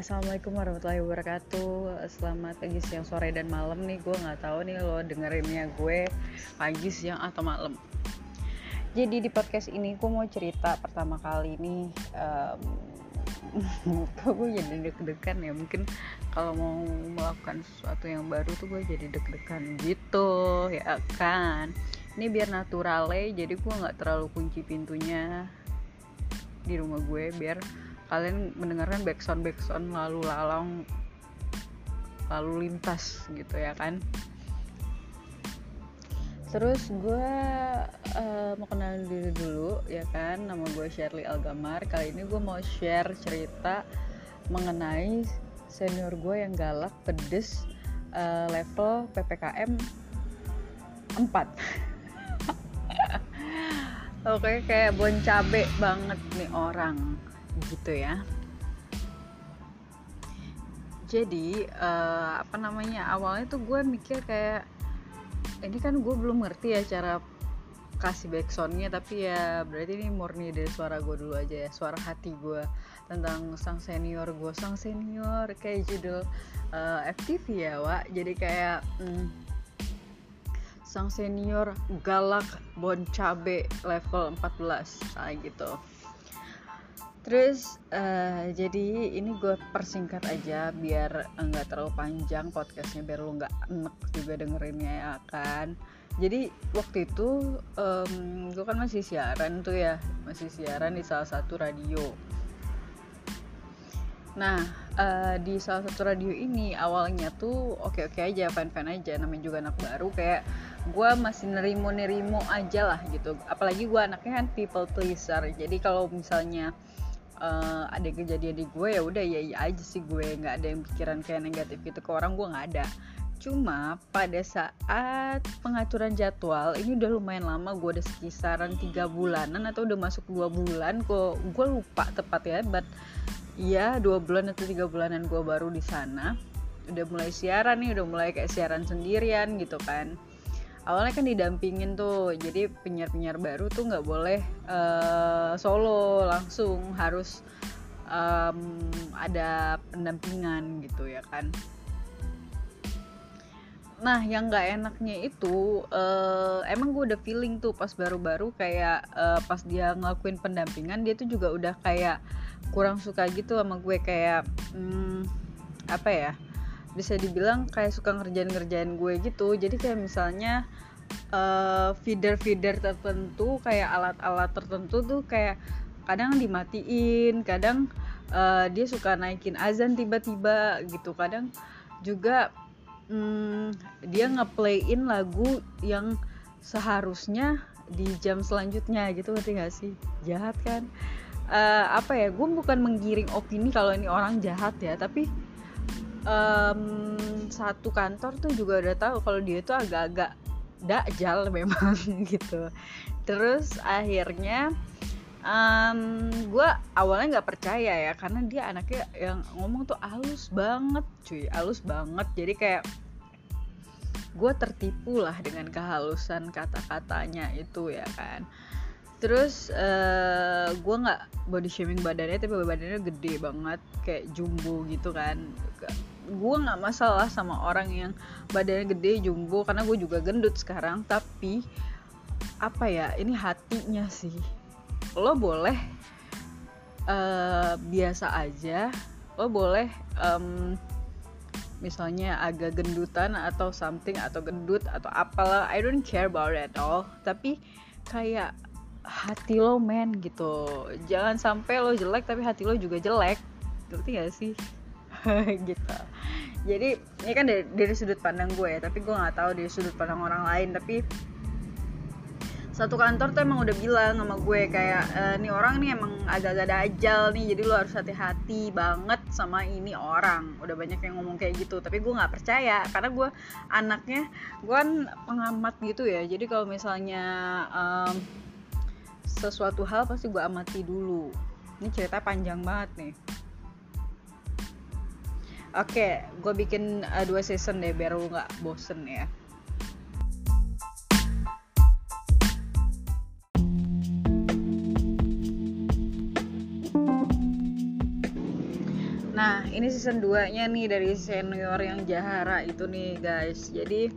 Assalamualaikum warahmatullahi wabarakatuh. Selamat pagi, siang, sore, dan malam nih. Gue nggak tahu nih lo dengerinnya gue pagi, siang, atau malam. Jadi di podcast ini gue mau cerita pertama kali nih um, gue jadi deg-degan ya? Mungkin kalau mau melakukan sesuatu yang baru tuh gue jadi deg-degan gitu Ya kan? Ini biar naturale jadi gue nggak terlalu kunci pintunya di rumah gue biar kalian mendengarkan backsound backsound lalu lalang lalu lintas gitu ya kan? Terus gue uh, mau kenalin diri dulu ya kan? Nama gue Shirley Algamar. Kali ini gue mau share cerita mengenai senior gue yang galak pedes uh, level ppkm 4 oke kayak bon cabe banget nih orang gitu ya. Jadi uh, apa namanya awalnya tuh gue mikir kayak ini kan gue belum ngerti ya cara kasih backsoundnya tapi ya berarti ini murni dari suara gue dulu aja ya suara hati gue tentang sang senior gue. Sang senior kayak judul uh, eh, FTV ya Wak. Jadi kayak hmm, sang senior galak bon cabe level 14 kayak gitu Terus uh, jadi ini gue persingkat aja biar nggak terlalu panjang podcastnya biar lo nggak enek juga dengerinnya ya kan. Jadi waktu itu um, gue kan masih siaran tuh ya masih siaran di salah satu radio. Nah uh, di salah satu radio ini awalnya tuh oke oke aja fan fan aja namanya juga anak baru kayak gue masih nerimo nerimo aja lah gitu. Apalagi gue anaknya kan people pleaser jadi kalau misalnya uh, ada kejadian di gue ya udah ya, ya aja sih gue. Nggak ada yang pikiran kayak negatif gitu. Ke orang gue nggak ada. Cuma pada saat pengaturan jadwal ini udah lumayan lama gue udah sekisaran tiga bulanan atau udah masuk dua bulan kok. Gue lupa tepat ya but ya dua bulan atau tiga bulanan gue baru di sana. Udah mulai siaran nih udah mulai kayak siaran sendirian gitu kan awalnya kan didampingin tuh jadi penyiar-penyiar baru tuh nggak boleh uh, solo langsung harus um, ada pendampingan gitu ya kan. Nah yang nggak enaknya itu uh, emang gue udah feeling tuh pas baru-baru kayak uh, pas dia ngelakuin pendampingan dia tuh juga udah kayak kurang suka gitu sama gue kayak hmm, apa ya bisa dibilang kayak suka ngerjain-ngerjain gue gitu. Jadi kayak misalnya uh, feeder-feeder tertentu kayak alat-alat tertentu tuh kayak kadang dimatiin kadang uh, dia suka naikin azan tiba-tiba gitu. Kadang juga um, dia ngeplayin lagu yang seharusnya di jam selanjutnya gitu ngerti gak sih? Jahat kan? Uh, apa ya gue bukan menggiring opini kalau ini orang jahat ya tapi um, satu kantor tuh juga udah tahu kalau dia tuh agak-agak dakjal memang gitu. Terus akhirnya um, gue awalnya nggak percaya ya karena dia anaknya yang ngomong tuh halus banget cuy halus banget. Jadi kayak gue tertipu lah dengan kehalusan kata-katanya itu ya kan terus uh, gue nggak body shaming badannya tapi badannya gede banget kayak jumbo gitu kan. Gue nggak masalah sama orang yang badannya gede jumbo karena gue juga gendut sekarang. Tapi apa ya ini hatinya sih. Lo boleh uh, biasa aja. Lo boleh um, misalnya agak gendutan atau something atau gendut atau apalah. I don't care about it all. Tapi kayak hati lo men gitu. Jangan sampai lo jelek tapi hati lo juga jelek. Ngerti gak sih? Gitu. Jadi ini kan dari, dari sudut pandang gue ya tapi gue nggak tahu dari sudut pandang orang lain. Tapi satu kantor tuh emang udah bilang sama gue kayak e, nih orang nih emang agak-agak dajal nih jadi lo harus hati-hati banget sama ini orang. Udah banyak yang ngomong kayak gitu tapi gue nggak percaya. Karena gue anaknya gue kan pengamat gitu ya. Jadi kalau misalnya um, sesuatu hal pasti gue amati dulu. Ini cerita panjang banget nih. Oke gue bikin uh, dua season deh biar lu nggak bosen ya. Nah ini season 2 nya nih dari senior yang Jahara itu nih guys. Jadi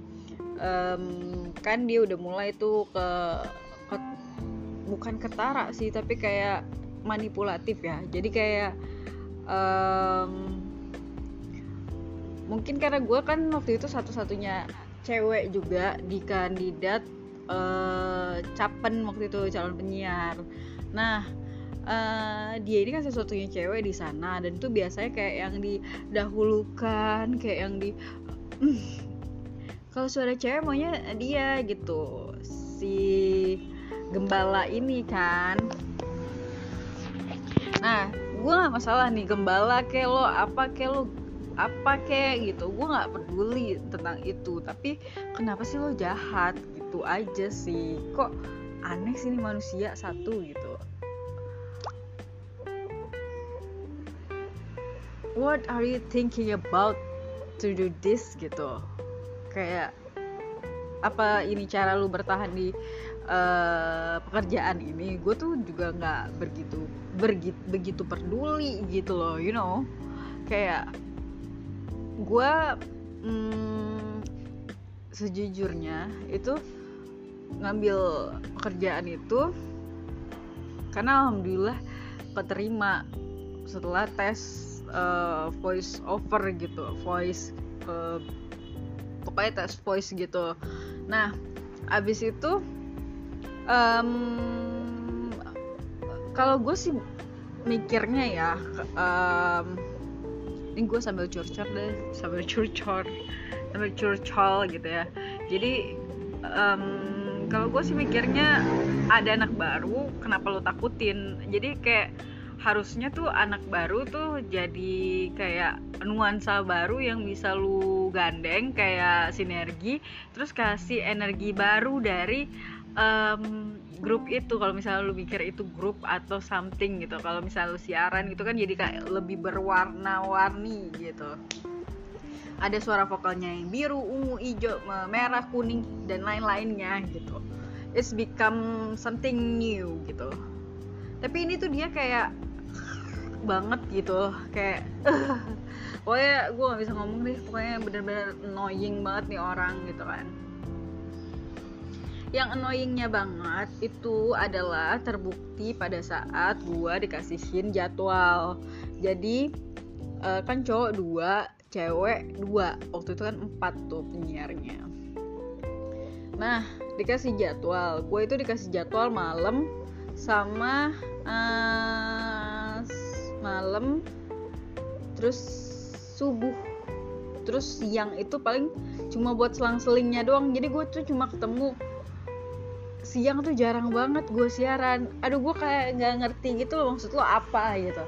um, kan dia udah mulai tuh ke bukan ketara sih tapi kayak manipulatif ya. Jadi kayak um, mungkin karena gue kan waktu itu satu-satunya cewek juga di kandidat uh, capen waktu itu calon penyiar. Nah uh, dia ini kan sesuatunya cewek di sana dan itu biasanya kayak yang didahulukan kayak yang di mm, kalau suara cewek maunya dia gitu. Si gembala ini kan. Nah gue gak masalah nih gembala kayak lo apa kayak lo apa kayak gitu. Gue nggak peduli tentang itu tapi kenapa sih lo jahat? Gitu aja sih. Kok aneh sih nih manusia satu gitu. What are you thinking about to do this gitu? Kayak apa ini cara lu bertahan di uh, pekerjaan ini gue tuh juga nggak begitu begitu begitu peduli gitu loh you know. Kayak gue hmm, sejujurnya itu ngambil pekerjaan itu karena alhamdulillah keterima setelah tes uh, voice over gitu voice uh, pokoknya tes voice gitu. Nah abis itu um, kalau gue sih mikirnya ya um, ini gue sambil curcol deh sambil curcol sambil curcol gitu ya. Jadi um, kalau gue sih mikirnya ada anak baru kenapa lo takutin? Jadi kayak harusnya tuh anak baru tuh jadi kayak nuansa baru yang bisa lu gandeng kayak sinergi terus kasih energi baru dari um, grup itu. Kalau misalnya lu mikir itu grup atau something gitu kalau misalnya lu siaran gitu kan jadi kayak lebih berwarna-warni gitu. Ada suara vokalnya yang biru, ungu, hijau, merah, kuning dan lain-lainnya gitu. It's become something new gitu. Tapi ini tuh dia kayak banget gitu kayak pokoknya gue gak bisa ngomong nih pokoknya bener-bener annoying banget nih orang gitu kan. Yang annoyingnya banget itu adalah terbukti pada saat gue dikasihin jadwal. Jadi uh, kan cowok dua cewek dua. Waktu itu kan empat tuh penyiarnya. Nah dikasih jadwal. Gue itu dikasih jadwal malam sama uh, malam terus subuh. Terus siang itu paling cuma buat selang-selingnya doang. Jadi gue tuh cuma ketemu. Siang tuh jarang banget gue siaran. Aduh gue kayak nggak ngerti gitu loh maksud lo apa gitu.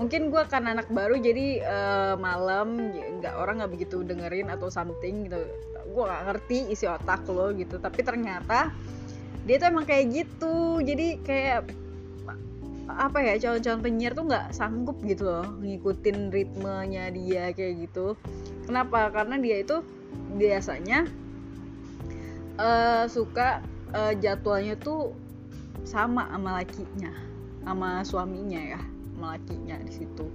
Mungkin gue kan anak baru jadi uh, malam nggak orang nggak begitu dengerin atau something gitu. Gue nggak ngerti isi otak lo gitu. Tapi ternyata dia tuh emang kayak gitu. Jadi kayak apa ya calon-calon penyiar tuh nggak sanggup gitu loh ngikutin ritmenya dia kayak gitu. Kenapa? Karena dia itu biasanya uh, suka uh, jadwalnya tuh sama sama lakinya sama suaminya ya sama lakinya di situ.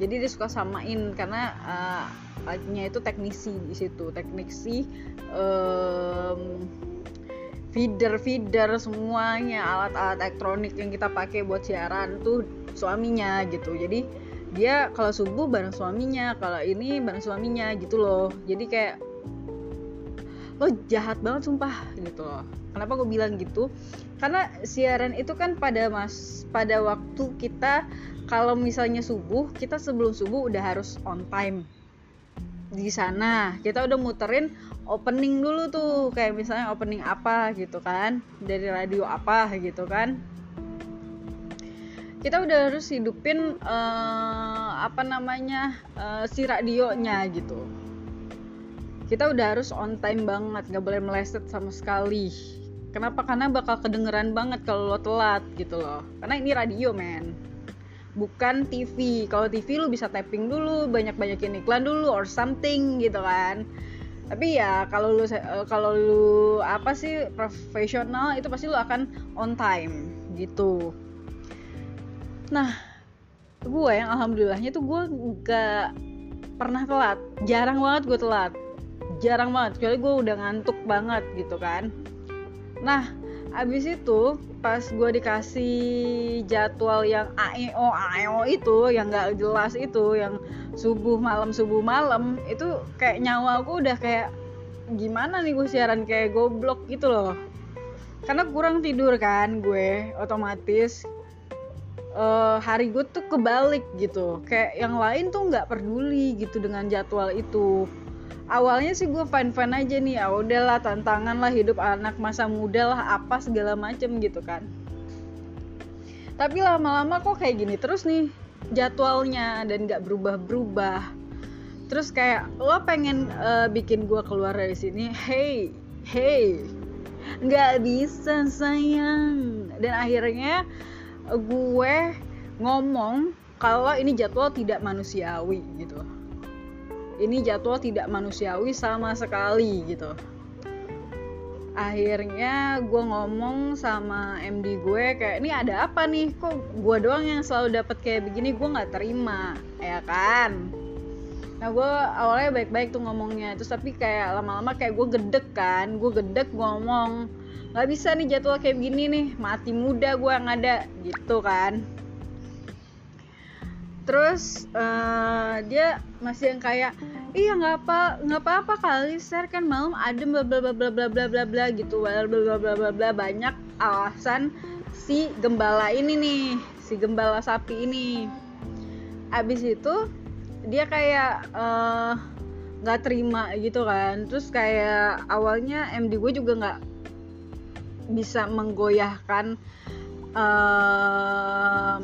Jadi dia suka samain karena uh, lakinya itu teknisi di situ. Teknisi um, feeder feeder semuanya alat-alat elektronik yang kita pakai buat siaran tuh suaminya gitu. Jadi dia kalau subuh bareng suaminya kalau ini bareng suaminya gitu loh. Jadi kayak lo jahat banget sumpah gitu loh. Kenapa gue bilang gitu? Karena siaran itu kan pada mas pada waktu kita kalau misalnya subuh kita sebelum subuh udah harus on time di sana kita udah muterin opening dulu tuh kayak misalnya opening apa gitu kan dari radio apa gitu kan kita udah harus hidupin uh, apa namanya uh, si radionya gitu kita udah harus on time banget nggak boleh meleset sama sekali Kenapa? Karena bakal kedengeran banget kalau lo telat gitu loh. Karena ini radio, men. Bukan TV. Kalau TV lu bisa tapping dulu, banyak-banyakin iklan dulu or something gitu kan. Tapi ya kalau lu eh, kalau lu apa sih profesional itu pasti lu akan on time gitu. Nah, gue yang alhamdulillahnya tuh gue gak pernah telat jarang banget gue telat jarang banget kecuali gue udah ngantuk banget gitu kan nah abis itu pas gue dikasih jadwal yang AEO AEO itu yang gak jelas itu yang subuh malam subuh malam itu kayak nyawa aku udah kayak gimana nih gue siaran kayak goblok gitu loh. Karena kurang tidur kan gue otomatis uh, hari gue tuh kebalik gitu. Kayak yang lain tuh nggak peduli gitu dengan jadwal itu awalnya sih gue fine fine aja nih ya udahlah tantangan lah hidup anak masa muda lah apa segala macem gitu kan. Tapi lama-lama kok kayak gini terus nih jadwalnya dan nggak berubah-berubah. Terus kayak lo pengen uh, bikin gue keluar dari sini hey hey nggak bisa sayang. Dan akhirnya gue ngomong kalau ini jadwal tidak manusiawi gitu ini jadwal tidak manusiawi sama sekali gitu. Akhirnya gue ngomong sama MD gue kayak ini ada apa nih? Kok gue doang yang selalu dapat kayak begini? Gue nggak terima. Ya kan? Nah gue awalnya baik-baik tuh ngomongnya. Terus tapi kayak lama-lama kayak gue gedek kan. Gue gedek gue ngomong nggak bisa nih jadwal kayak begini nih. Mati muda gue yang ada. Gitu kan terus uh, dia masih yang kayak iya nggak apa nggak apa apa kali share kan malam adem bla bla bla bla bla bla bla gitu. Bla bla bla bla bla banyak alasan si gembala ini nih si gembala sapi ini. Abis itu dia kayak nggak uh, terima gitu kan. Terus kayak awalnya MD gue juga nggak bisa menggoyahkan uh,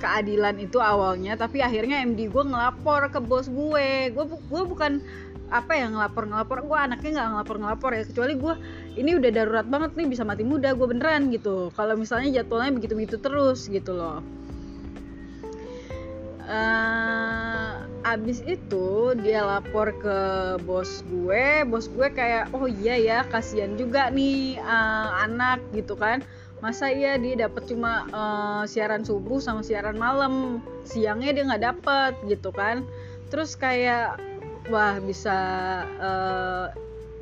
keadilan itu awalnya tapi akhirnya MD gue ngelapor ke bos gue. Gue gue bukan apa yang ngelapor ngelapor gue anaknya nggak ngelapor ngelapor ya kecuali gue ini udah darurat banget nih bisa mati muda gue beneran gitu. Kalau misalnya jadwalnya begitu begitu terus gitu loh. Uh, abis itu dia lapor ke bos gue. Bos gue kayak oh iya ya kasihan juga nih uh, anak gitu kan masa iya dia dapat cuma uh, siaran subuh sama siaran malam? Siangnya dia nggak dapat gitu kan? Terus kayak wah bisa uh,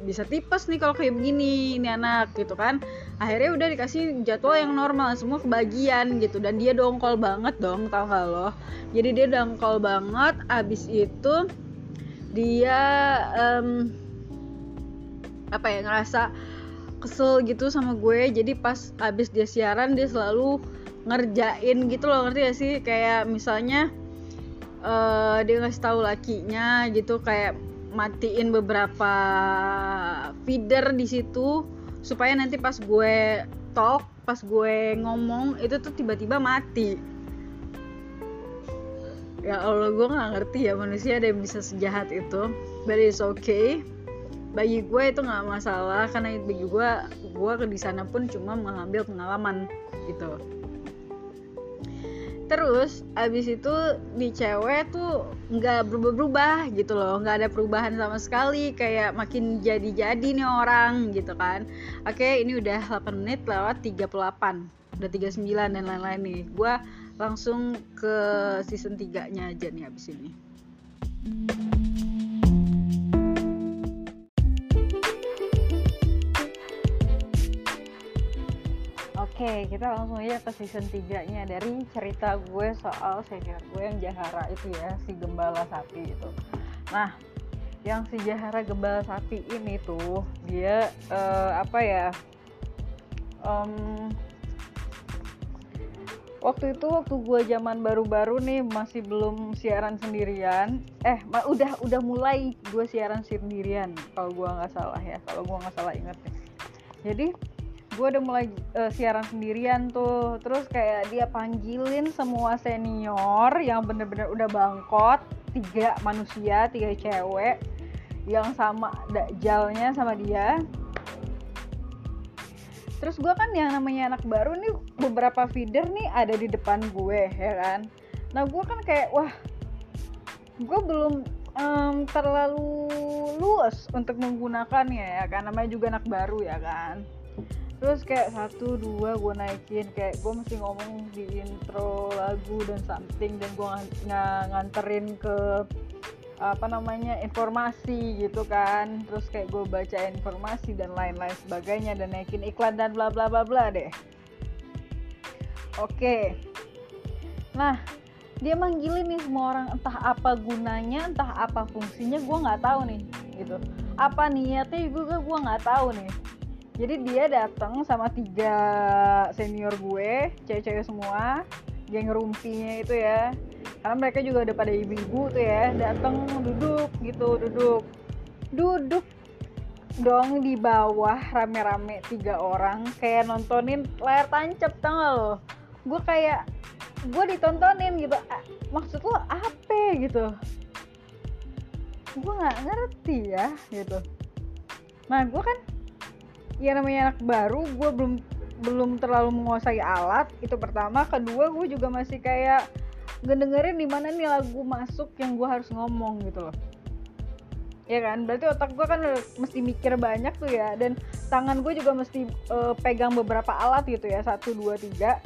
bisa tipes nih kalau kayak begini ini anak gitu kan? Akhirnya udah dikasih jadwal yang normal semua kebagian gitu. Dan dia dongkol banget dong tau gak lo? Jadi dia dongkol banget abis itu dia um, apa ya ngerasa kesel gitu sama gue. Jadi pas abis dia siaran dia selalu ngerjain gitu loh ngerti gak sih? Kayak misalnya uh, dia ngasih tahu lakinya gitu kayak matiin beberapa feeder di situ supaya nanti pas gue talk pas gue ngomong itu tuh tiba-tiba mati. Ya Allah gue nggak ngerti ya manusia ada yang bisa sejahat itu but it's okay bagi gue itu nggak masalah karena bagi gue gue ke di sana pun cuma mengambil pengalaman gitu. Terus abis itu di cewek tuh nggak berubah-berubah gitu loh nggak ada perubahan sama sekali kayak makin jadi-jadi nih orang gitu kan. Oke ini udah 8 menit lewat 38 udah 39 dan lain-lain nih. Gue langsung ke season 3 nya aja nih abis ini Oke, kita langsung aja ke season 3-nya dari cerita gue soal senior gue yang Jahara itu ya, si gembala sapi itu. Nah, yang si Jahara gembala sapi ini tuh dia uh, apa ya? Um, waktu itu waktu gue zaman baru-baru nih masih belum siaran sendirian eh udah udah mulai gue siaran sendirian kalau gue nggak salah ya kalau gue nggak salah inget nih jadi gue udah mulai uh, siaran sendirian tuh. Terus kayak dia panggilin semua senior yang bener-bener udah bangkot tiga manusia tiga cewek yang sama dakjalnya sama dia. Terus gue kan yang namanya anak baru nih beberapa feeder nih ada di depan gue ya kan? Nah gue kan kayak wah gue belum um, terlalu luas untuk menggunakannya ya kan? Namanya juga anak baru ya kan terus kayak satu dua gue naikin kayak gue mesti ngomong di intro lagu dan something dan gue ng nganterin ke apa namanya informasi gitu kan. Terus kayak gue baca informasi dan lain-lain sebagainya dan naikin iklan dan bla bla bla bla deh. Oke. Nah dia manggilin nih semua orang entah apa gunanya entah apa fungsinya gue nggak tahu nih gitu. Apa niatnya juga gue nggak tahu nih jadi dia datang sama tiga senior gue cewek-cewek semua geng rumpinya itu ya. Karena mereka juga udah pada ibu-ibu tuh ya datang duduk gitu duduk. Duduk dong di bawah rame-rame tiga orang kayak nontonin layar tancap tau gak lo? Gue kayak gue ditontonin gitu maksud lo apa? gitu. Gue nggak ngerti ya gitu. Nah gue kan ya namanya anak baru gue belum belum terlalu menguasai alat. Itu pertama. Kedua gue juga masih kayak ngedengerin di mana nih lagu masuk yang gue harus ngomong gitu loh. Ya kan? Berarti otak gue kan mesti mikir banyak tuh ya. Dan tangan gue juga mesti uh, pegang beberapa alat gitu ya. Satu dua tiga.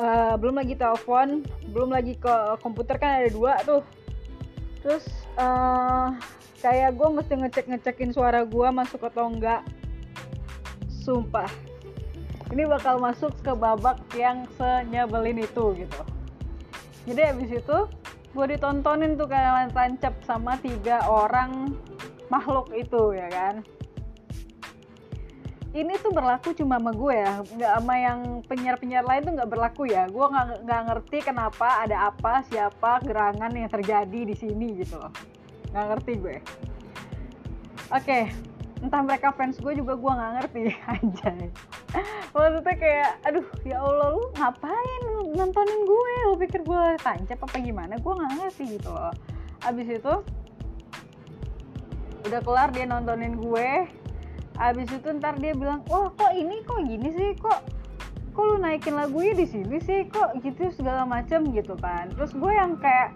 Uh, belum lagi telepon belum lagi ke komputer kan ada dua tuh. Terus uh, kayak gue mesti ngecek ngecekin suara gue masuk atau enggak sumpah. Ini bakal masuk ke babak yang senyebelin itu gitu. Jadi abis itu gue ditontonin tuh kayak tancap sama tiga orang makhluk itu ya kan? Ini tuh berlaku cuma sama gue ya. Nggak sama yang penyiar-penyiar lain tuh nggak berlaku ya. Gue nggak ngerti kenapa ada apa siapa gerangan yang terjadi di sini gitu. Loh nggak ngerti gue. Oke entah mereka fans gue juga gue nggak ngerti aja. Maksudnya kayak aduh ya allah lu ngapain nontonin gue? Lu pikir gue tancap apa gimana? Gue nggak ngerti gitu loh. Abis itu udah kelar dia nontonin gue. Abis itu ntar dia bilang wah kok ini kok gini sih? Kok kok lu naikin lagunya di sini sih? Kok gitu segala macem gitu kan. Terus gue yang kayak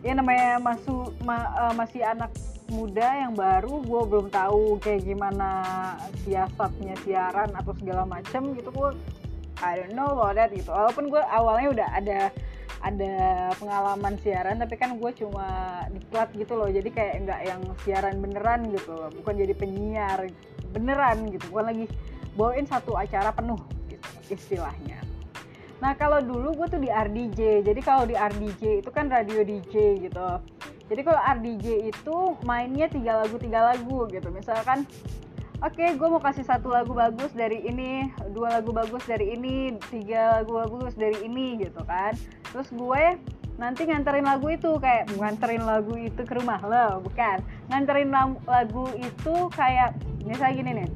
ya namanya masuk ma, uh, masih anak muda yang baru gue belum tahu kayak gimana siasatnya siaran atau segala macem gitu gue I don't know about that gitu. Walaupun gue awalnya udah ada ada pengalaman siaran tapi kan gue cuma diklat gitu loh. Jadi kayak nggak yang siaran beneran gitu loh. Bukan jadi penyiar beneran gitu. Bukan lagi bawain satu acara penuh gitu istilahnya. Nah kalau dulu gue tuh di RDJ jadi kalau di RDJ itu kan radio DJ gitu jadi kalau RDJ itu mainnya tiga lagu tiga lagu gitu. Misalkan oke okay, gue mau kasih satu lagu bagus dari ini dua lagu bagus dari ini tiga lagu bagus dari ini gitu kan. Terus gue nanti nganterin lagu itu kayak nganterin lagu itu ke rumah lo bukan. Nganterin lagu itu kayak misalnya gini nih.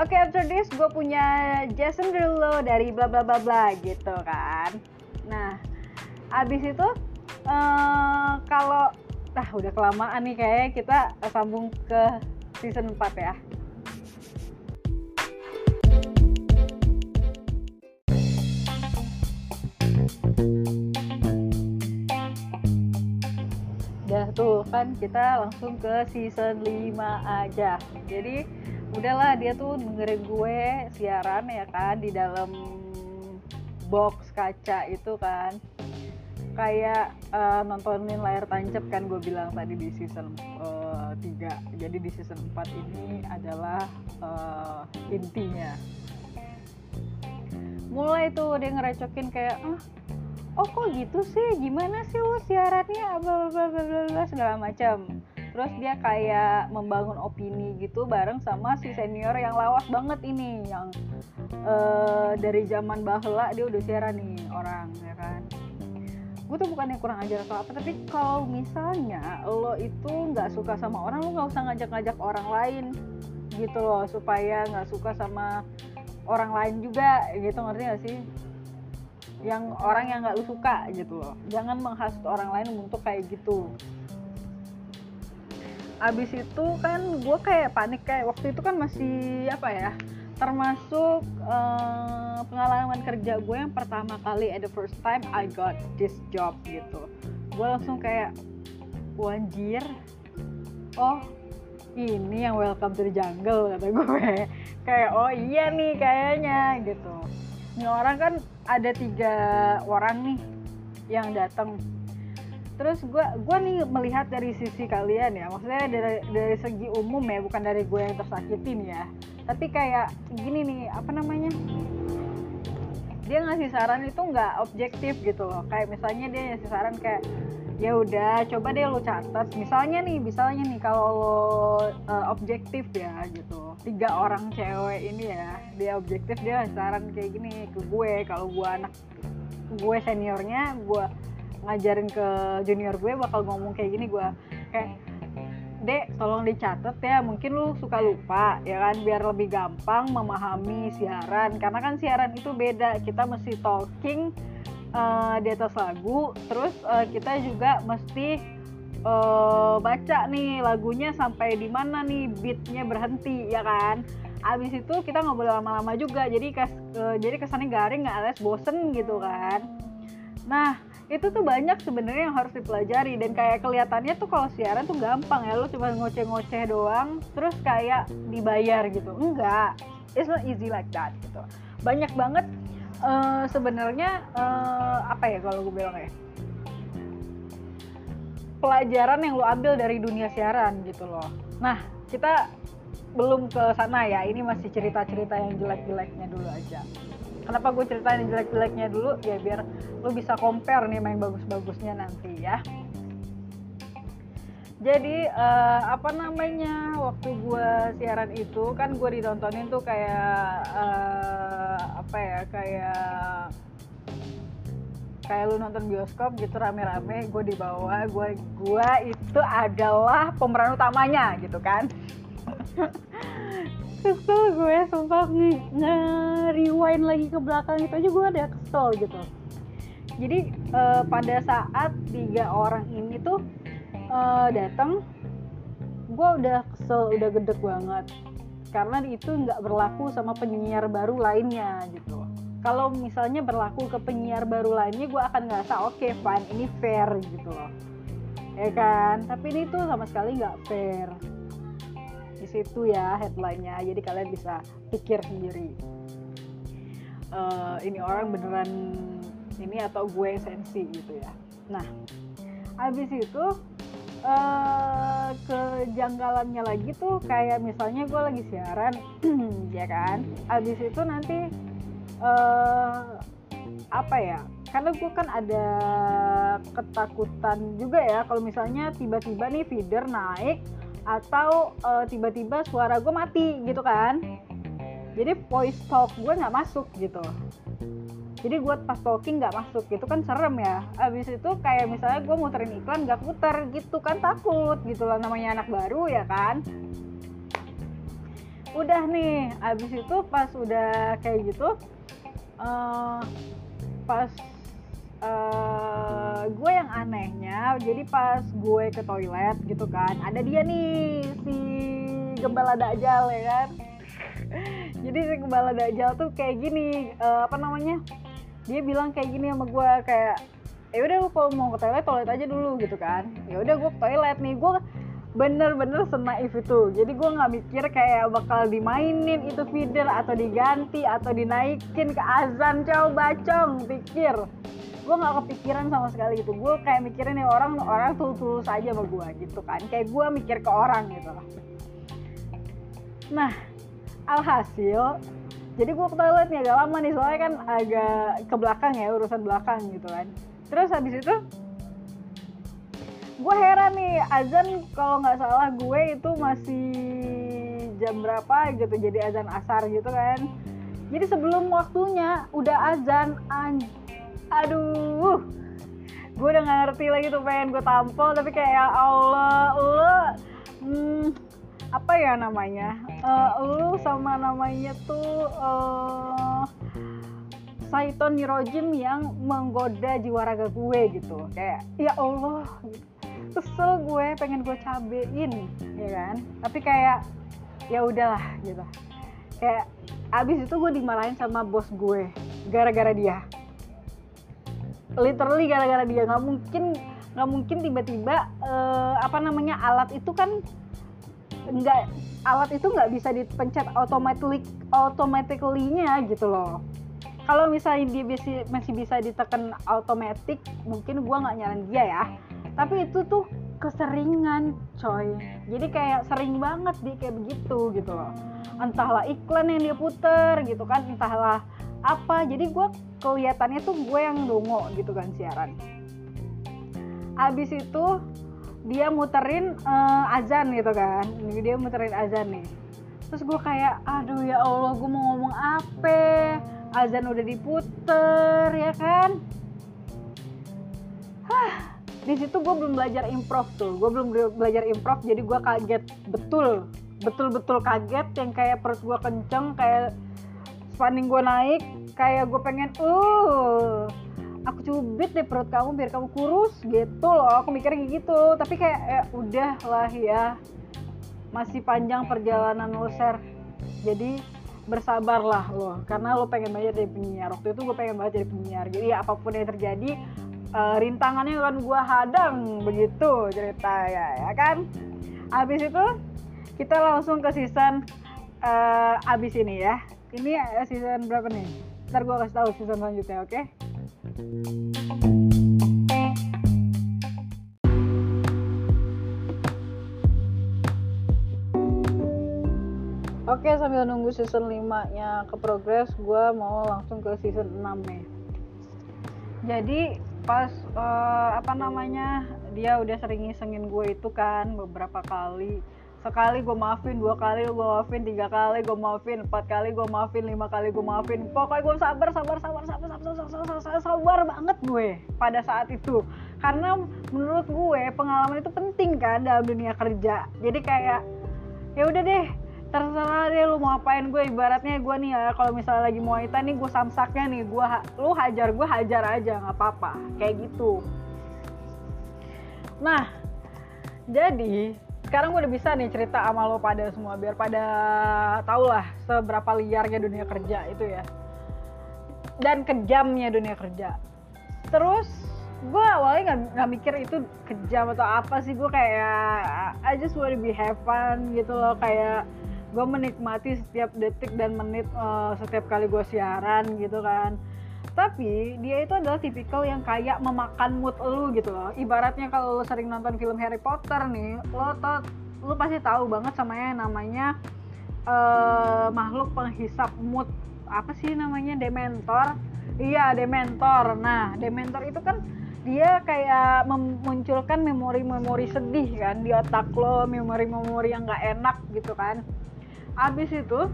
Oke okay, after this gue punya Jason Derulo dari bla bla bla bla gitu kan. Nah abis itu uh, kalau nah udah kelamaan nih kayak kita sambung ke season 4 ya. Udah tuh kan kita langsung ke season 5 aja. Jadi udahlah dia tuh dengerin gue siaran ya kan di dalam box kaca itu kan kayak uh, nontonin layar tancap kan gue bilang tadi di season uh, eh, 3 jadi di season 4 ini adalah uh, intinya. Mulai tuh dia ngerecokin kayak ah oh kok gitu sih? Gimana sih lo siarannya? Bla segala macam. Terus dia kayak membangun opini gitu bareng sama si senior yang lawas banget ini yang uh, dari zaman bahla dia udah siaran nih orang ya kan tuh bukan yang kurang ajar atau apa tapi kalau misalnya lo itu nggak suka sama orang lo nggak usah ngajak-ngajak orang lain gitu loh supaya nggak suka sama orang lain juga gitu ngerti gak sih? Yang orang yang nggak lo suka gitu loh. Jangan menghasut orang lain untuk kayak gitu. Abis itu kan gue kayak panik kayak waktu itu kan masih apa ya termasuk uh, pengalaman kerja gue yang pertama kali at the first time I got this job gitu. Gue langsung kayak wanjir oh ini yang welcome to the jungle kata gue. Kayak oh iya nih kayaknya gitu. Ini orang kan ada tiga orang nih yang datang terus gue gue nih melihat dari sisi kalian ya. Maksudnya dari dari segi umum ya bukan dari gue yang tersakiti nih ya tapi kayak gini nih apa namanya? Dia ngasih saran itu nggak objektif gitu loh. Kayak misalnya dia ngasih saran kayak ya udah coba deh lo catat. Misalnya nih misalnya nih kalau lo uh, objektif ya gitu. Tiga orang cewek ini ya dia objektif dia saran kayak gini ke gue. Kalau gue anak gue seniornya gue ngajarin ke junior gue bakal ngomong kayak gini gue kayak dek tolong dicatat ya mungkin lu suka lupa ya kan biar lebih gampang memahami siaran karena kan siaran itu beda. Kita mesti talking uh, di atas lagu terus uh, kita juga mesti uh, baca nih lagunya sampai di mana nih beatnya berhenti ya kan. Abis itu kita nggak boleh lama-lama juga jadi kas, uh, jadi kesannya garing nggak alias bosen gitu kan. Nah itu tuh banyak sebenarnya yang harus dipelajari. Dan kayak kelihatannya tuh kalau siaran tuh gampang ya. Lo cuma ngoceh-ngoceh doang terus kayak dibayar gitu. Enggak. It's not easy like that gitu. Banyak banget uh, sebenarnya uh, apa ya kalau gue bilang ya? Pelajaran yang lo ambil dari dunia siaran gitu loh. Nah kita belum ke sana ya. Ini masih cerita-cerita yang jelek-jeleknya dulu aja kenapa gue ceritain jelek-jeleknya dulu? Ya biar lo bisa compare nih main bagus-bagusnya nanti ya. Jadi uh, apa namanya waktu gue siaran itu kan gue ditontonin tuh kayak uh, apa ya kayak kayak lu nonton bioskop gitu rame-rame gue di bawah gue gue itu adalah pemeran utamanya gitu kan kesel gue sumpah. Nge-rewind lagi ke belakang itu aja gue ada kesel gitu. Jadi uh, pada saat tiga orang ini tuh uh, datang gue udah kesel udah gedek banget. Karena itu nggak berlaku sama penyiar baru lainnya gitu. Kalau misalnya berlaku ke penyiar baru lainnya gue akan ngerasa oke okay, fine ini fair gitu loh. Ya kan? Tapi ini tuh sama sekali nggak fair di situ ya headline-nya. Jadi kalian bisa pikir sendiri. Uh, ini orang beneran ini atau gue sensi gitu ya. Nah habis itu uh, kejanggalannya lagi tuh kayak misalnya gue lagi siaran ya kan? Habis itu nanti uh, apa ya? Karena gue kan ada ketakutan juga ya kalau misalnya tiba-tiba nih feeder naik atau uh, tiba-tiba suara gue mati gitu kan? Jadi voice talk gue nggak masuk gitu. Jadi gue pas talking nggak masuk gitu kan serem ya. Abis itu kayak misalnya gue muterin iklan nggak putar gitu kan takut gitu lah namanya anak baru ya kan? Udah nih abis itu pas udah kayak gitu uh, pas uh, gue yang anehnya jadi pas gue ke toilet gitu kan ada dia nih si gembala dajjal ya kan? Jadi si gembala dajjal tuh kayak gini uh, apa namanya? Dia bilang kayak gini sama gue kayak ya udah kalau mau ke toilet toilet aja dulu gitu kan. Ya udah gue ke toilet nih gue bener-bener senaif itu. Jadi gue nggak mikir kayak bakal dimainin itu feeder atau diganti atau dinaikin ke azan. Coba cong pikir. Gue nggak kepikiran sama sekali gitu. Gue kayak mikirin nih orang orang tulus tulus aja sama gue gitu kan. Kayak gue mikir ke orang gitu lah nah alhasil jadi gue ke toilet nih agak lama nih. Soalnya kan agak ke belakang ya urusan belakang gitu kan. Terus habis itu gue heran nih azan kalau nggak salah gue itu masih jam berapa gitu jadi azan asar gitu kan. Jadi sebelum waktunya udah azan anj aduh gue udah gak ngerti lagi tuh pengen gue tampol tapi kayak ya Allah lo hmm, apa ya namanya? Uh, lu sama namanya tuh uh, Saiton Nirojim yang menggoda jiwa raga gue gitu. Kayak ya Allah kesel gue pengen gue cabein ya kan? Tapi kayak ya udahlah gitu. Kayak abis itu gue dimarahin sama bos gue gara-gara dia. Literally gara-gara dia. Nggak mungkin nggak mungkin tiba-tiba uh, apa namanya alat itu kan nggak alat itu nggak bisa dipencet automatically automatically-nya gitu loh. Kalau misalnya dia masih bisa ditekan automatic mungkin gua nggak nyalain dia ya tapi itu tuh keseringan coy. Jadi kayak sering banget dia kayak begitu gitu loh. Entahlah iklan yang dia puter gitu kan entahlah apa. Jadi gue kelihatannya tuh gue yang dongo gitu kan siaran. Abis itu dia muterin uh, azan gitu kan. Dia muterin azan nih. Terus gue kayak aduh ya allah gue mau ngomong apa? Azan udah diputer ya kan? Hah, di situ gue belum belajar improv tuh. Gue belum belajar improv jadi gue kaget. Betul. Betul betul kaget yang kayak perut gue kenceng kayak spanding gue naik kayak gue pengen uh aku cubit deh perut kamu biar kamu kurus. Gitu loh. Aku mikirnya gitu. Tapi kayak ya udah lah ya. Masih panjang perjalanan lo share jadi bersabarlah lo. Karena lo pengen banget jadi penyiar. Waktu itu gue pengen banget jadi penyiar. Jadi ya, apa pun yang terjadi uh, rintangannya kan gue hadang begitu cerita ya ya kan? Habis itu kita langsung ke season uh, abis ini ya. Ini season berapa nih? Ntar gue kasih tahu season selanjutnya oke? Okay? Oke sambil nunggu season 5 nya ke progress gue mau langsung ke season 6 nih. Jadi pas uh, apa namanya dia udah sering ngisengin gue itu kan beberapa kali. Sekali gue maafin dua kali gue maafin tiga kali gue maafin empat kali gue maafin lima kali gue maafin. Pokoknya gue sabar sabar sabar sabar sabar sabar sabar, sabar, sabar banget gue pada saat itu. Karena menurut gue pengalaman itu penting kan dalam dunia kerja. Jadi kayak ya udah deh terserah deh lu mau apain gue. Ibaratnya gue nih ya kalau misalnya lagi mau nih gue samsaknya nih. Gue lu hajar gue hajar aja. Nggak apa-apa. Kayak gitu. Nah jadi sekarang gue udah bisa nih cerita sama lo pada semua biar pada tau lah seberapa liarnya dunia kerja itu ya. Dan kejamnya dunia kerja. Terus gue awalnya nggak mikir itu kejam atau apa sih. Gue kayak I just wanna be have fun gitu loh. Kayak gue menikmati setiap detik dan menit uh, setiap kali gue siaran gitu kan. Tapi dia itu adalah tipikal yang kayak memakan mood lu gitu loh. Ibaratnya kalau lo sering nonton film Harry Potter nih lo tau lo pasti tahu banget sama yang namanya uh, makhluk penghisap mood. Apa sih namanya? Dementor? Iya Dementor. Nah Dementor itu kan dia kayak memunculkan memori-memori sedih kan di otak lo memori-memori yang gak enak gitu kan abis itu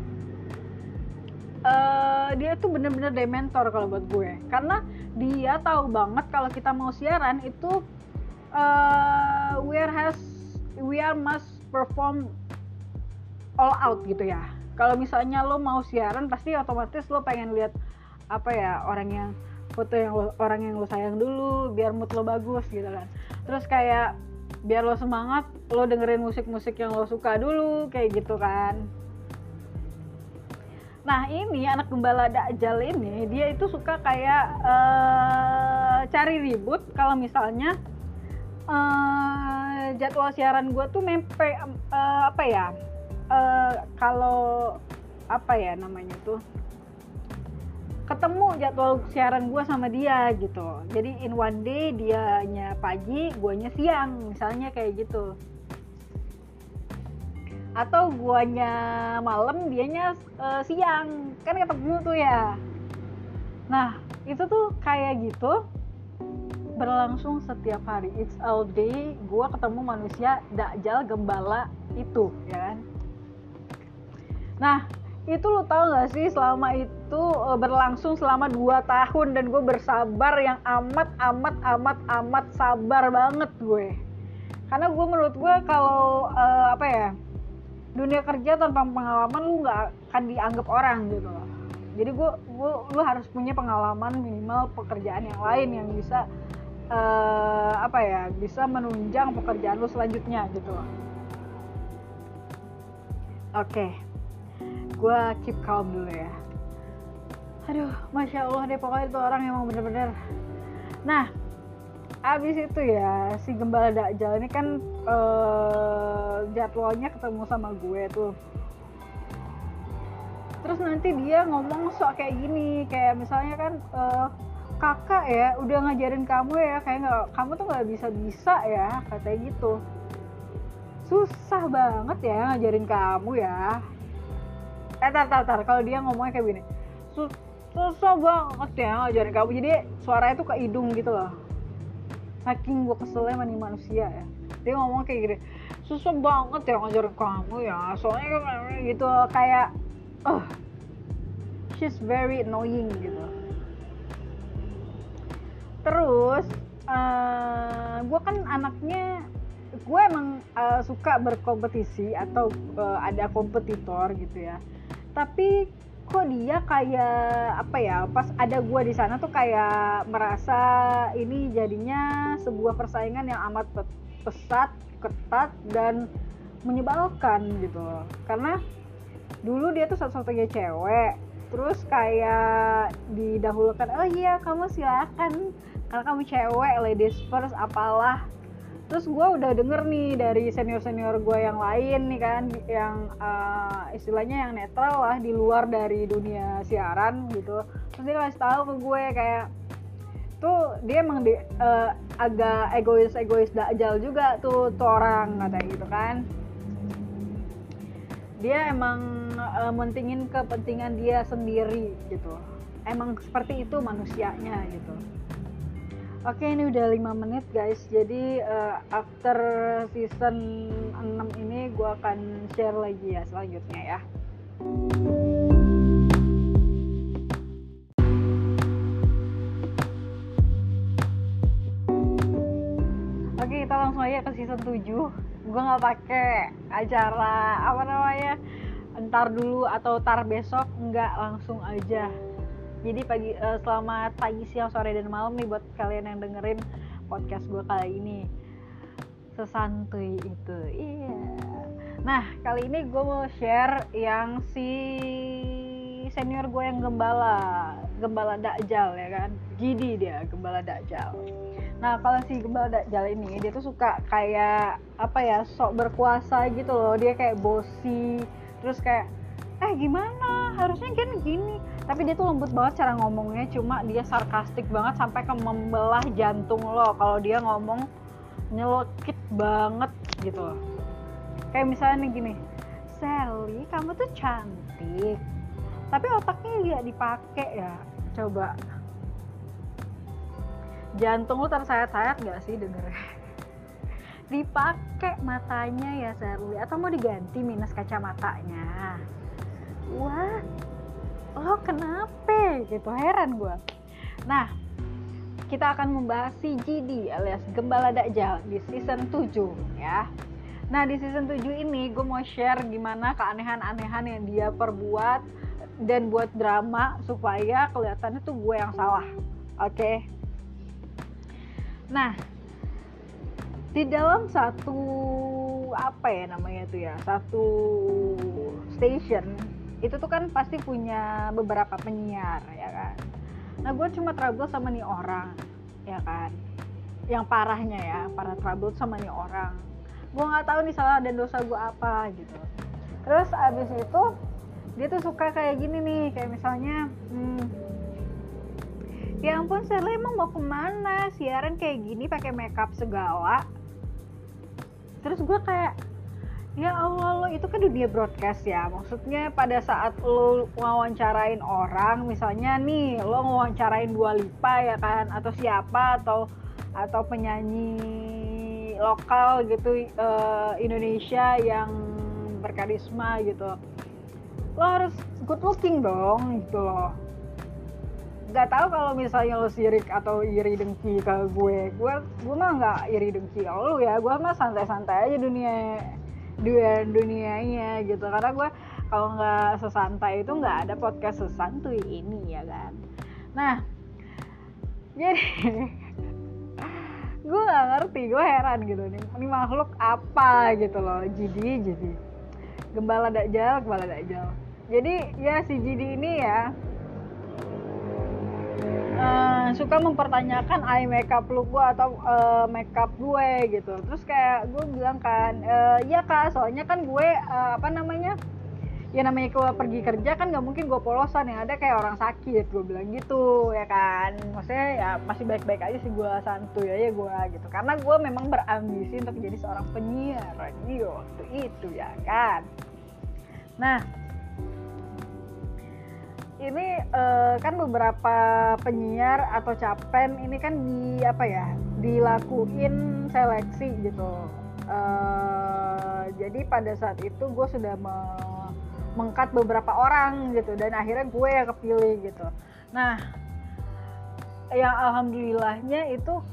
uh, dia tuh bener-bener dementor kalau buat gue. Karena dia tahu banget kalau kita mau siaran itu uh, we are has we are must perform all out gitu ya. Kalau misalnya lo mau siaran pasti otomatis lo pengen lihat apa ya orang yang foto yang lo, orang yang lo sayang dulu biar mood lo bagus gitu kan. Terus kayak biar lo semangat lo dengerin musik-musik yang lo suka dulu kayak gitu kan Nah ini anak gembala Dajjal ini dia itu suka kayak uh, cari ribut kalau misalnya uh, jadwal siaran gue tuh mempe uh, apa ya uh, kalau apa ya namanya tuh ketemu jadwal siaran gue sama dia gitu. Jadi in one day dianya pagi guanya siang misalnya kayak gitu atau guanya malam dianya uh, siang. Kan ketemu tuh ya. Nah itu tuh kayak gitu berlangsung setiap hari. It's all day gua ketemu manusia dakjal gembala itu ya kan? Nah itu lo tau gak sih selama itu uh, berlangsung selama 2 tahun dan gue bersabar yang amat amat amat amat sabar banget gue. Karena gue menurut gue kalau uh, apa ya dunia kerja tanpa pengalaman lu nggak akan dianggap orang gitu loh. Jadi gue gue lu harus punya pengalaman minimal pekerjaan yang lain yang bisa uh, apa ya bisa menunjang pekerjaan lu selanjutnya gitu oke okay. gue keep calm dulu ya. Aduh masya allah deh pokoknya itu orang yang mau bener-bener. Nah abis itu ya si gembala dakjal ini kan uh, jadwalnya ketemu sama gue tuh. Terus nanti dia ngomong sok kayak gini kayak misalnya kan uh, kakak ya udah ngajarin kamu ya kayak nggak kamu tuh nggak bisa bisa ya katanya gitu. Susah banget ya ngajarin kamu ya. Eh tar tar tar kalau dia ngomongnya kayak gini. Susah banget ya ngajarin kamu jadi suaranya tuh ke hidung gitu loh saking gue keselnya sama nih manusia ya. Dia ngomong kayak gini susah banget ya ngajarin kamu ya. Soalnya gitu kayak oh she's very annoying gitu. Terus uh, eh, gue kan anaknya gue emang uh, suka berkompetisi atau uh, ada kompetitor gitu ya. Tapi kok dia kayak apa ya pas ada gue di sana tuh kayak merasa ini jadinya sebuah persaingan yang amat pesat ketat dan menyebalkan gitu karena dulu dia tuh satu-satunya cewek terus kayak didahulukan oh iya kamu silakan karena kamu cewek ladies first apalah terus gue udah denger nih dari senior senior gue yang lain nih kan yang uh, istilahnya yang netral lah di luar dari dunia siaran gitu. Terus dia kasih tahu ke gue kayak tuh dia emang di, uh, agak egois egois dajal juga tuh tuh orang katanya gitu kan. Dia emang uh, mentingin kepentingan dia sendiri gitu. Emang seperti itu manusianya gitu oke ini udah 5 menit guys. Jadi uh, after season 6 ini gue akan share lagi ya selanjutnya ya. Oke kita langsung aja ke season 7 gue nggak pakai acara apa namanya entar dulu atau tar besok. Nggak langsung aja jadi pagi uh, selamat pagi siang sore dan malam nih buat kalian yang dengerin podcast gue kali ini. Sesantuy itu iya. Nah kali ini gue mau share yang si senior gue yang gembala gembala dakjal ya kan? Gidi dia gembala dakjal. Nah kalau si Gembala Dajjal ini dia tuh suka kayak apa ya sok berkuasa gitu loh. Dia kayak bosi terus kayak eh gimana? Harusnya kan gini tapi dia tuh lembut banget cara ngomongnya cuma dia sarkastik banget sampai ke membelah jantung lo. Kalau dia ngomong nyelokit banget gitu loh. Kayak misalnya nih gini Sally kamu tuh cantik tapi otaknya nggak dipakai ya? Coba. Jantung lu tersayat-sayat gak sih denger dipakai matanya ya Serli atau mau diganti minus kacamatanya? Wah lo kenapa gitu heran gue nah kita akan membahas si GD alias Gembala Dakjal di season 7 ya Nah di season 7 ini gue mau share gimana keanehan-anehan yang dia perbuat dan buat drama supaya kelihatannya tuh gue yang salah. Oke. Okay? Nah, di dalam satu apa ya namanya itu ya, satu station itu tuh kan pasti punya beberapa penyiar ya kan. Nah, gue cuma trouble sama nih orang, ya kan. Yang parahnya ya, para trouble sama nih orang. Gue nggak tahu nih salah dan dosa gue apa gitu. Terus abis itu dia tuh suka kayak gini nih, kayak misalnya, hmm, ya ampun Sela emang mau ke mana siaran kayak gini pakai makeup segala terus gue kayak ya Allah lo itu kan dunia broadcast ya. Maksudnya pada saat lo wawancarain orang misalnya nih lo wawancarain dua lipa ya kan atau siapa atau atau penyanyi lokal gitu uh, Indonesia yang berkarisma gitu. Lo harus good looking dong gitu loh. Nggak tahu kalau misalnya lo sirik atau iri dengki ke gue. Gue gue mah nggak iri dengki lo ya. Gue mah santai-santai aja dunia dunia dunianya gitu. Karena gue kalau nggak sesantai itu nggak ada podcast sesantuy ini ya kan? Nah jadi gue nggak ngerti gue heran gitu nih. Ini makhluk apa gitu loh? Jadi jadi gembala dakjal gembala dakjal jadi ya si Jidi ini ya suka mempertanyakan eye makeup look gue atau uh, makeup gue gitu. Terus kayak gue bilang kan e, ya kak soalnya kan gue uh, apa namanya ya namanya gue pergi kerja kan nggak mungkin gue polosan yang ada kayak orang sakit gue bilang gitu ya kan. Maksudnya ya masih baik-baik aja sih gue santuy aja gue gitu. Karena gue memang berambisi untuk menjadi seorang penyiar radio waktu itu ya kan. Nah ini uh, kan beberapa penyiar atau capen ini kan di apa ya dilakuin seleksi gitu. Uh, jadi pada saat itu gue sudah me mengkat beberapa orang gitu dan akhirnya gue yang kepilih gitu. Nah yang alhamdulillahnya itu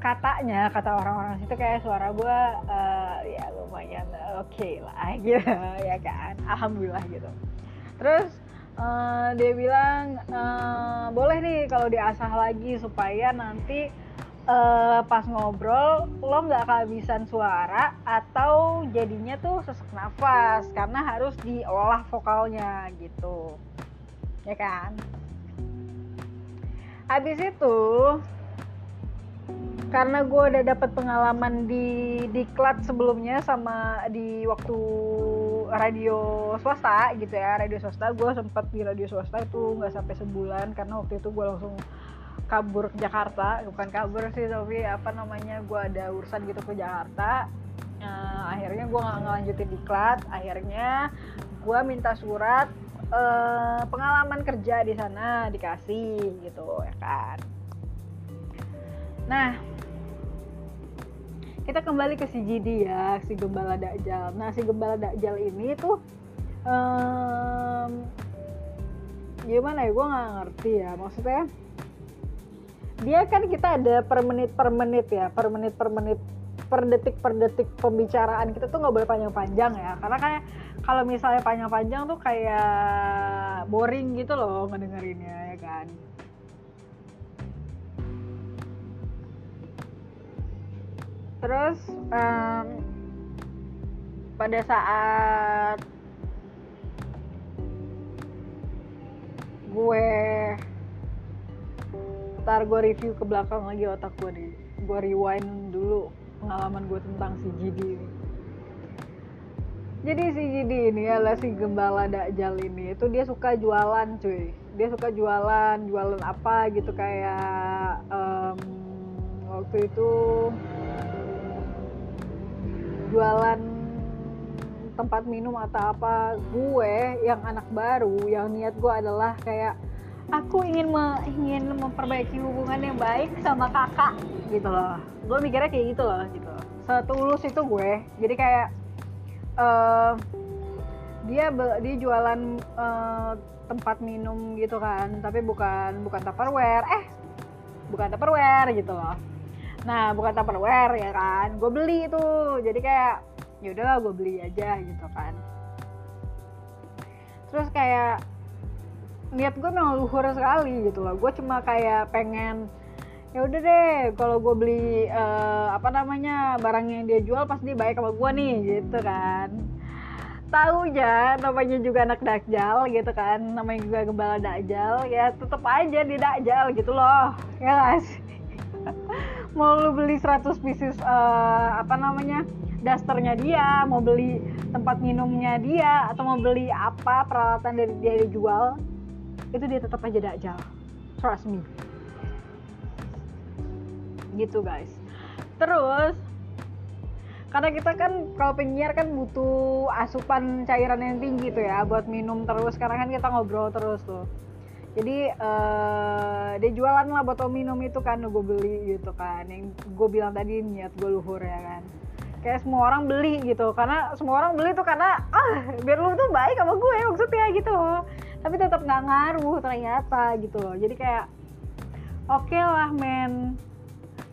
katanya kata orang-orang situ kayak suara gue uh, ya lumayan oke okay lah gitu ya kan alhamdulillah gitu. Terus uh, dia bilang uh, boleh nih kalau diasah lagi supaya nanti uh, pas ngobrol lo nggak kehabisan suara atau jadinya tuh sesak nafas karena harus diolah vokalnya gitu. Ya kan? Habis itu karena gue udah dapet pengalaman di diklat sebelumnya sama di waktu radio swasta gitu ya radio swasta. Gue sempat di radio swasta itu nggak sampai sebulan karena waktu itu gue langsung kabur ke Jakarta. Bukan kabur sih tapi apa namanya gue ada urusan gitu ke Jakarta. Uh, akhirnya gue nggak ngelanjutin diklat akhirnya gue minta surat uh, pengalaman kerja di sana dikasih gitu ya kan nah kita kembali ke si Jidi ya si gembala Dajjal. Nah si gembala Dajjal ini tuh um, gimana ya gue nggak ngerti ya. Maksudnya dia kan kita ada per menit per menit ya per menit per menit per detik per detik pembicaraan kita tuh nggak boleh panjang-panjang ya. Karena kayak kalau misalnya panjang-panjang tuh kayak boring gitu loh ngedengerinnya ya kan terus um, pada saat gue ntar gue review ke belakang lagi otak gue nih gue rewind dulu pengalaman gue tentang si ini jadi si Jidi ini adalah si gembala Dakjal ini itu dia suka jualan cuy. Dia suka jualan jualan apa gitu kayak um, waktu itu jualan tempat minum atau apa gue yang anak baru yang niat gue adalah kayak aku ingin me, ingin memperbaiki hubungan yang baik sama kakak gitu loh. Gue mikirnya kayak gitu loh gitu. Setulus itu gue. Jadi kayak uh, dia dia jualan uh, tempat minum gitu kan tapi bukan bukan tupperware. Eh bukan tupperware gitu loh nah bukan tupperware ya kan? Gue beli itu. Jadi kayak ya udahlah gue beli aja gitu kan. Terus kayak niat gue memang luhur sekali gitu loh. Gue cuma kayak pengen ya udah deh kalau gue beli uh, apa namanya barang yang dia jual pasti baik sama gue nih gitu kan. Tahu ya namanya juga anak dakjal gitu kan. Namanya juga gembala dakjal ya tetep aja di dakjal gitu loh. Ya guys mau lu beli 100 pieces uh, apa namanya dasternya dia mau beli tempat minumnya dia atau mau beli apa peralatan dari dia dijual itu dia tetap aja dakjal trust me. Gitu guys. Terus karena kita kan kalau penyiar kan butuh asupan cairan yang tinggi tuh ya buat minum terus. Karena kan kita ngobrol terus tuh jadi uh, dia jualan lah botol minum itu kan gue beli gitu kan. Yang gue bilang tadi niat gue luhur ya kan. Kayak semua orang beli gitu karena semua orang beli tuh karena ah biar lu tuh baik sama gue maksudnya gitu. Tapi tetap nggak ngaruh ternyata gitu loh. Jadi kayak oke okay lah men.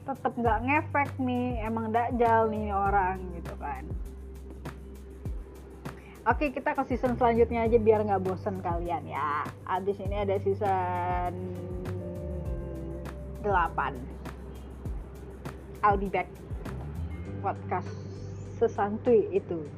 Tetap nggak ngefek nih emang dakjal nih orang gitu kan Oke kita ke season selanjutnya aja biar nggak bosen kalian ya. Abis ini ada season 8 I'll be back. Podcast sesantui itu